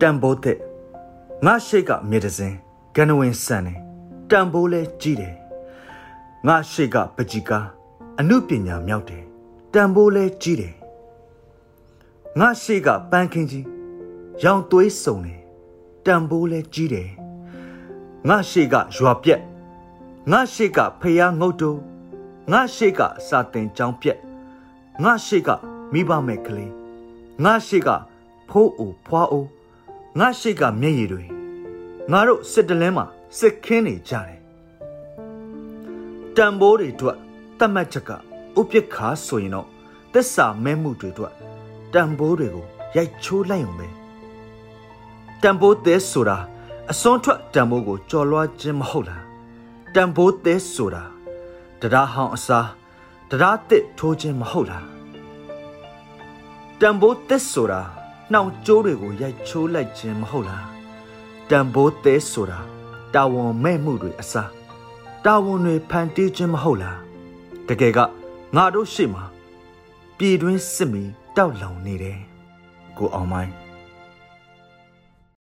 တန်ဖိုးသက်ငါရှိကမြေတစင်ကနဝင်ဆန်တယ်တန်ဖိုးလဲကြီးတယ်ငါရှိကပကြီးကားအမှုပညာမြောက်တယ်တန်ဖိုးလဲကြီးတယ်ငါရှိကပန်းခင်းကြီးရောင်သွေးစုံတယ်တန်ဖိုးလဲကြီးတယ်ငါရှိကရွာပြက်ငါရှိကဖျားငုတ်တူငါရှိကစာတင်ကြောင်းပြက်ငါရှိကမိဘမဲ့ကလေးငါရှိကဖိုးအိုဖွားအို ငါရှိကမျက်ရည်တွေငါတို့စစ်တလင်းမှာစစ်ခင်းနေကြတယ်တံပိုးတွေအတွက်တတ်မှတ်ချက်ကဥပက္ခါဆိုရင်တော့သစ္စာမဲမှုတွေအတွက်တံပိုးတွေကိုရိုက်ချိုးလိုက်အောင်ပဲတံပိုးသေးဆိုတာအစွန်းထွက်တံပိုးကိုကြော်လွှားခြင်းမဟုတ်လားတံပိုးသေးဆိုတာတရားဟောင်းအစားတရားတစ်ထိုးခြင်းမဟုတ်လားတံပိုးသက်ဆိုတာ နှောင်ကြိုးတွေကိုရိုက်ချိုးလိုက်ခြင်းမဟုတ်လားတံပိုးသက်ဆိုတာတာဝန်မဲ့မှုတွေအစားတာဝန်တွေဖန်တီးခြင်းမဟုတ်လားတကယ်ကငါတို့ရှေ့မှာပြည်တွင်းစစ်မီတောက်လောင်နေတယ်ကိုအောင်မိုင်း